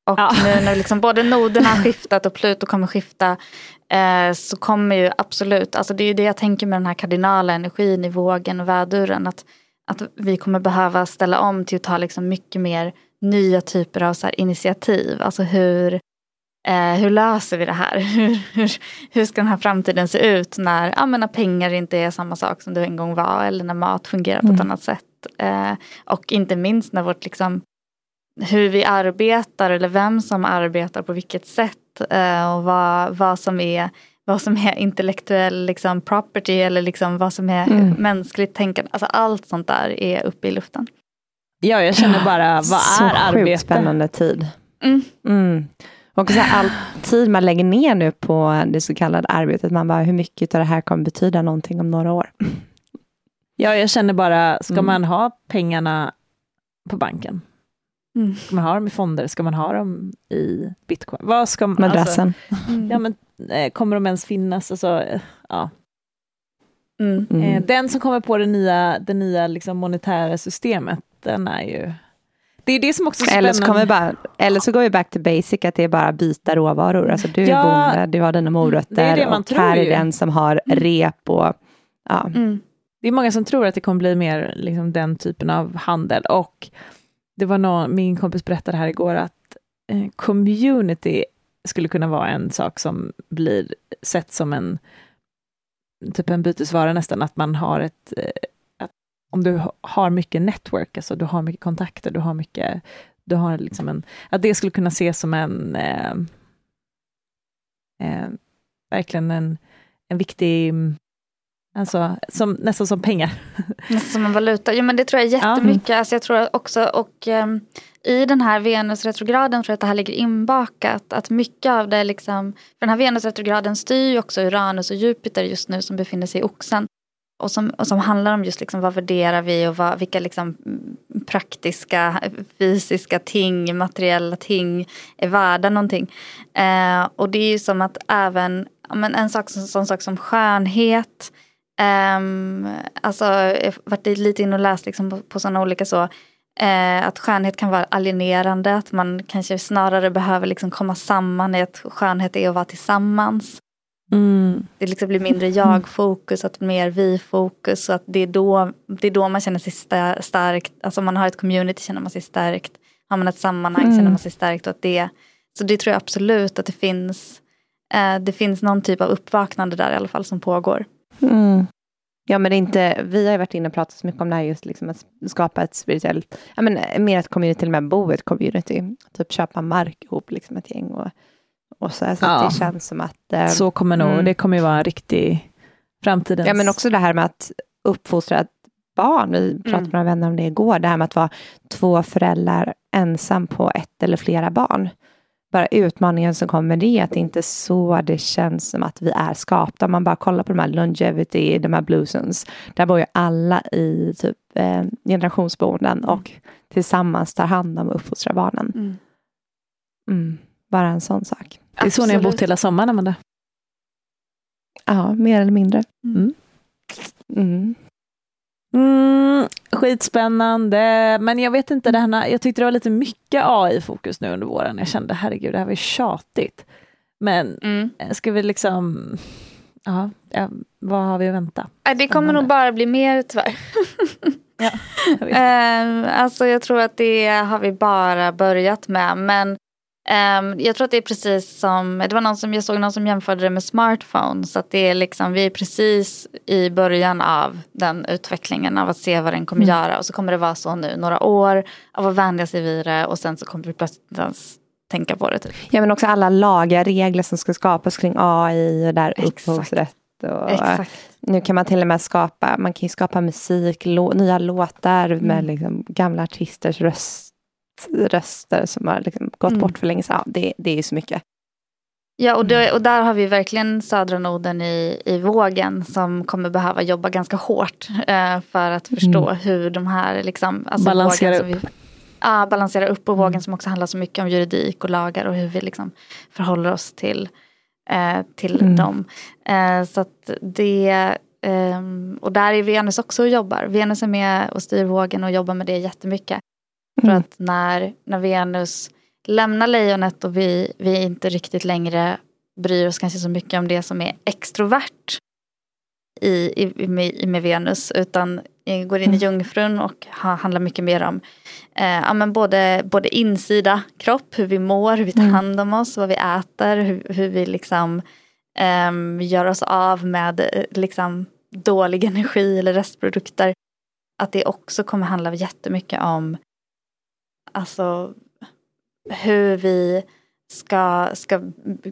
Och ja. nu när liksom både noderna har skiftat och Pluto kommer skifta eh, så kommer ju absolut, alltså det är ju det jag tänker med den här kardinala energin i vågen och väduren. Att, att vi kommer behöva ställa om till att ta liksom mycket mer nya typer av så initiativ. Alltså hur, eh, hur löser vi det här? Hur, hur, hur ska den här framtiden se ut när, ja, när pengar inte är samma sak som det en gång var eller när mat fungerar på ett mm. annat sätt. Eh, och inte minst när vårt liksom, hur vi arbetar eller vem som arbetar på vilket sätt eh, och vad, vad, som är, vad som är intellektuell liksom, property eller liksom, vad som är mm. mänskligt tänkande. Alltså, allt sånt där är uppe i luften. Ja, jag känner bara, vad så är arbete? Så spännande tid. Mm. Och så här, all tid man lägger ner nu på det så kallade arbetet, man bara, hur mycket av det här kommer betyda någonting om några år? Ja, jag känner bara, ska mm. man ha pengarna på banken? Mm. Ska man ha dem i fonder? Ska man ha dem i bitcoin? Vad ska man, Madrassen. Alltså, mm. ja, men, eh, kommer de ens finnas? Alltså, eh, ja. Mm. mm. Eh, den som kommer på det nya, det nya liksom monetära systemet, den är ju... Det är det som också är eller så, kommer bara, eller så går vi back to basic, att det är bara byta råvaror. Alltså du är ja, bonde, du har dina morötter det är det och här är den som har mm. rep och... Ja. Mm. Det är många som tror att det kommer bli mer liksom, den typen av handel. Och det var någon, min kompis berättade här igår att eh, community skulle kunna vara en sak som blir sett som en typ en bytesvara nästan, att man har ett eh, om du har mycket network, alltså du har mycket kontakter, du har mycket, du har liksom en, att det skulle kunna ses som en eh, eh, verkligen en, en viktig Alltså som, nästan som pengar. Nästan som en valuta. Jo men det tror jag jättemycket. Ja. Alltså, jag tror också och um, i den här Venusretrograden tror jag att det här ligger inbakat. Att mycket av det liksom, för den här Venusretrograden styr ju också Uranus och Jupiter just nu som befinner sig i oxen. Och som, och som handlar om just liksom vad värderar vi och vad, vilka liksom mm, praktiska, fysiska ting, materiella ting är värda någonting. Eh, och det är ju som att även, men en sak, sån sak som skönhet, Eh, alltså, jag har varit lite inne och läst liksom på, på sådana olika så. Eh, att skönhet kan vara alienerande, att man kanske snarare behöver liksom komma samman i att skönhet är att vara tillsammans. Mm. Det liksom blir mindre jag-fokus, att mer vi-fokus. att det är, då, det är då man känner sig starkt. Alltså om man har ett community känner man sig starkt. Har man ett sammanhang mm. känner man sig starkt. Och det, så det tror jag absolut att det finns. Uh, det finns någon typ av uppvaknande där i alla fall som pågår. Mm. Ja, men det är inte, vi har ju varit inne och pratat så mycket om det här just liksom att skapa ett spirituellt, ja men mer ett community, till och med bo ett community. Typ köpa mark ihop, liksom ett gäng och, och så. Så ja. det känns som att... Eh, så kommer nog, mm. det kommer ju vara en riktig framtidens... Ja, men också det här med att uppfostra barn. Vi pratade mm. med några vänner om det igår, det här med att vara två föräldrar ensam på ett eller flera barn bara utmaningen som kommer med det, att det inte är så det känns som att vi är skapta. Om man bara kollar på de här longevity, de här bluesons, där bor ju alla i typ eh, generationsboenden mm. och tillsammans tar hand om och uppfostrar barnen. Mm. Mm, bara en sån sak. Det är så ni har bott hela sommaren, Amanda? Ja, mer eller mindre. Mm. Mm. Mm, skitspännande, men jag vet inte, det här, jag tyckte det var lite mycket AI-fokus nu under våren. Jag kände herregud, det här var ju tjatigt. Men mm. Ska vi liksom, ja, ja, vad har vi att vänta? Det kommer nog bara bli mer tyvärr. ja, jag vet. Uh, alltså jag tror att det har vi bara börjat med, men Um, jag tror att det är precis som, det var någon som, jag såg någon som jämförde det med smartphones. Att det är liksom, vi är precis i början av den utvecklingen av att se vad den kommer mm. göra. Och så kommer det vara så nu några år av att vänja sig vid det och sen så kommer vi plötsligt inte ens tänka på det. Typ. Ja men också alla lagar, regler som ska skapas kring AI och där upphovsrätt. Och, Exakt. Nu kan man till och med skapa, man kan skapa musik, lå, nya låtar mm. med liksom gamla artisters röst röster som har liksom gått mm. bort för länge sedan. Ja, det, det är ju så mycket. Ja, och, det, och där har vi verkligen södra noden i, i vågen som kommer behöva jobba ganska hårt eh, för att förstå mm. hur de här... Liksom, alltså balansera upp. Vi, ja, balansera upp och vågen mm. som också handlar så mycket om juridik och lagar och hur vi liksom förhåller oss till, eh, till mm. dem. Eh, så att det... Um, och där är Venus också och jobbar. Venus är med och styr vågen och jobbar med det jättemycket. Mm. För att när, när Venus lämnar lejonet och vi, vi inte riktigt längre bryr oss kanske så mycket om det som är extrovert i, i, med, med Venus utan går in i mm. jungfrun och ha, handlar mycket mer om eh, ja, men både, både insida kropp, hur vi mår, hur vi tar mm. hand om oss, vad vi äter, hur, hur vi liksom eh, gör oss av med eh, liksom, dålig energi eller restprodukter. Att det också kommer handla jättemycket om alltså hur vi ska, ska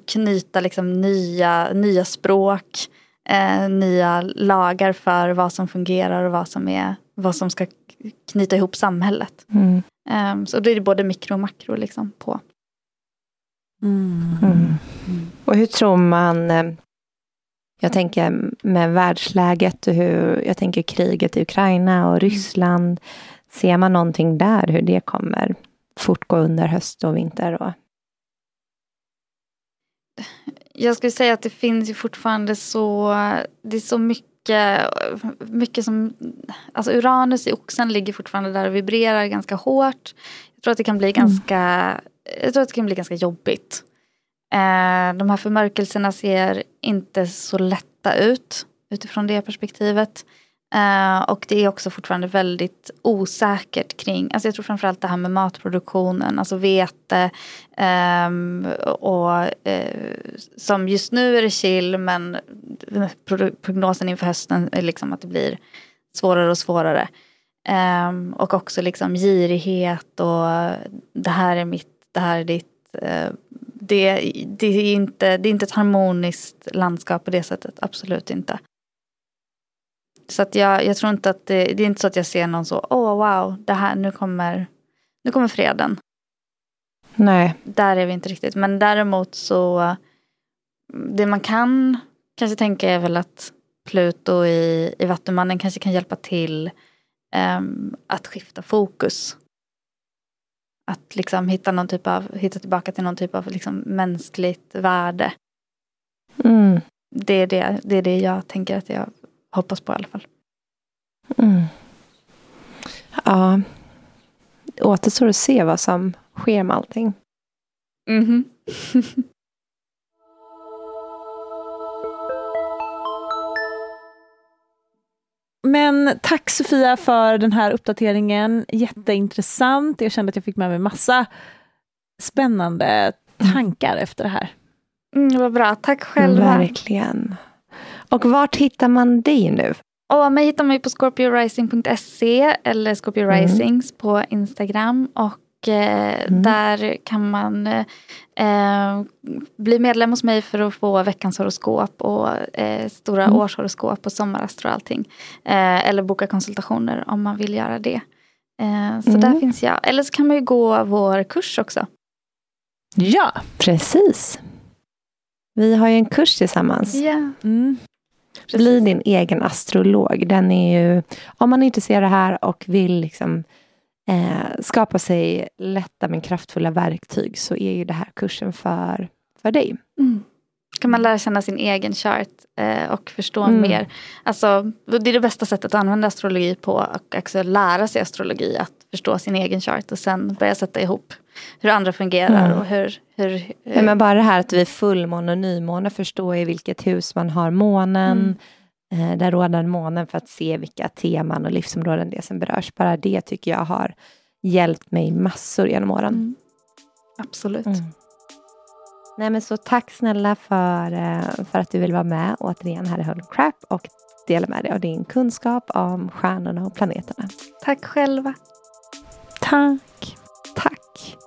knyta liksom nya, nya språk, eh, nya lagar för vad som fungerar och vad som, är, vad som ska knyta ihop samhället. Mm. Um, så då är det både mikro och makro liksom på. Mm. Mm. Och hur tror man, eh, jag tänker med världsläget och hur, jag tänker kriget i Ukraina och Ryssland, Ser man någonting där, hur det kommer fortgå under höst och vinter? Och... Jag skulle säga att det finns ju fortfarande så, det är så mycket, mycket som, alltså Uranus i oxen ligger fortfarande där och vibrerar ganska hårt. Jag tror att det kan bli mm. ganska, jag tror att det kan bli ganska jobbigt. Eh, de här förmörkelserna ser inte så lätta ut utifrån det perspektivet. Uh, och det är också fortfarande väldigt osäkert kring, alltså jag tror framförallt det här med matproduktionen, alltså vete um, och uh, som just nu är det chill men prognosen inför hösten är liksom att det blir svårare och svårare. Um, och också liksom girighet och det här är mitt, det här är ditt. Uh, det, det, är inte, det är inte ett harmoniskt landskap på det sättet, absolut inte. Så att jag, jag tror inte att det, det, är inte så att jag ser någon så, åh oh, wow, det här, nu kommer, nu kommer freden. Nej. Där är vi inte riktigt. Men däremot så, det man kan kanske tänka är väl att Pluto i, i Vattumannen kanske kan hjälpa till um, att skifta fokus. Att liksom hitta, någon typ av, hitta tillbaka till någon typ av liksom mänskligt värde. Mm. Det, är det, det är det jag tänker att jag hoppas på i alla fall. Mm. Ja, det återstår att se vad som sker med allting. Mm -hmm. Men tack Sofia för den här uppdateringen. Jätteintressant. Jag kände att jag fick med mig massa spännande tankar efter det här. Mm, vad bra. Tack själva. Verkligen. Och vart hittar man dig nu? Och mig hittar man på scorpiorising.se eller Scorpio mm. Risings på Instagram. Och eh, mm. där kan man eh, bli medlem hos mig för att få veckans horoskop och eh, stora mm. årshoroskop och sommarastro och allting. Eh, eller boka konsultationer om man vill göra det. Eh, så där mm. finns jag. Eller så kan man ju gå vår kurs också. Ja, precis. Vi har ju en kurs tillsammans. Ja. Mm. Bli din egen astrolog. Den är ju, om man är intresserad av det här och vill liksom, eh, skapa sig lätta men kraftfulla verktyg så är ju det här kursen för, för dig. Mm. Kan man lära känna sin egen chart eh, och förstå mm. mer. Alltså, det är det bästa sättet att använda astrologi på och också lära sig astrologi. Att förstå sin egen chart och sen börja sätta ihop hur andra fungerar mm. och hur... hur, hur... Ja, men bara det här att vi fullmåne och nymåne förstå i vilket hus man har månen. Mm. Eh, där rådande månen för att se vilka teman och livsområden det är som berörs. Bara det tycker jag har hjälpt mig massor genom åren. Mm. Absolut. Mm. Nej, men så tack snälla för, eh, för att du vill vara med återigen här i Holy Crap och dela med dig av din kunskap om stjärnorna och planeterna. Tack själva. Tack. Tack.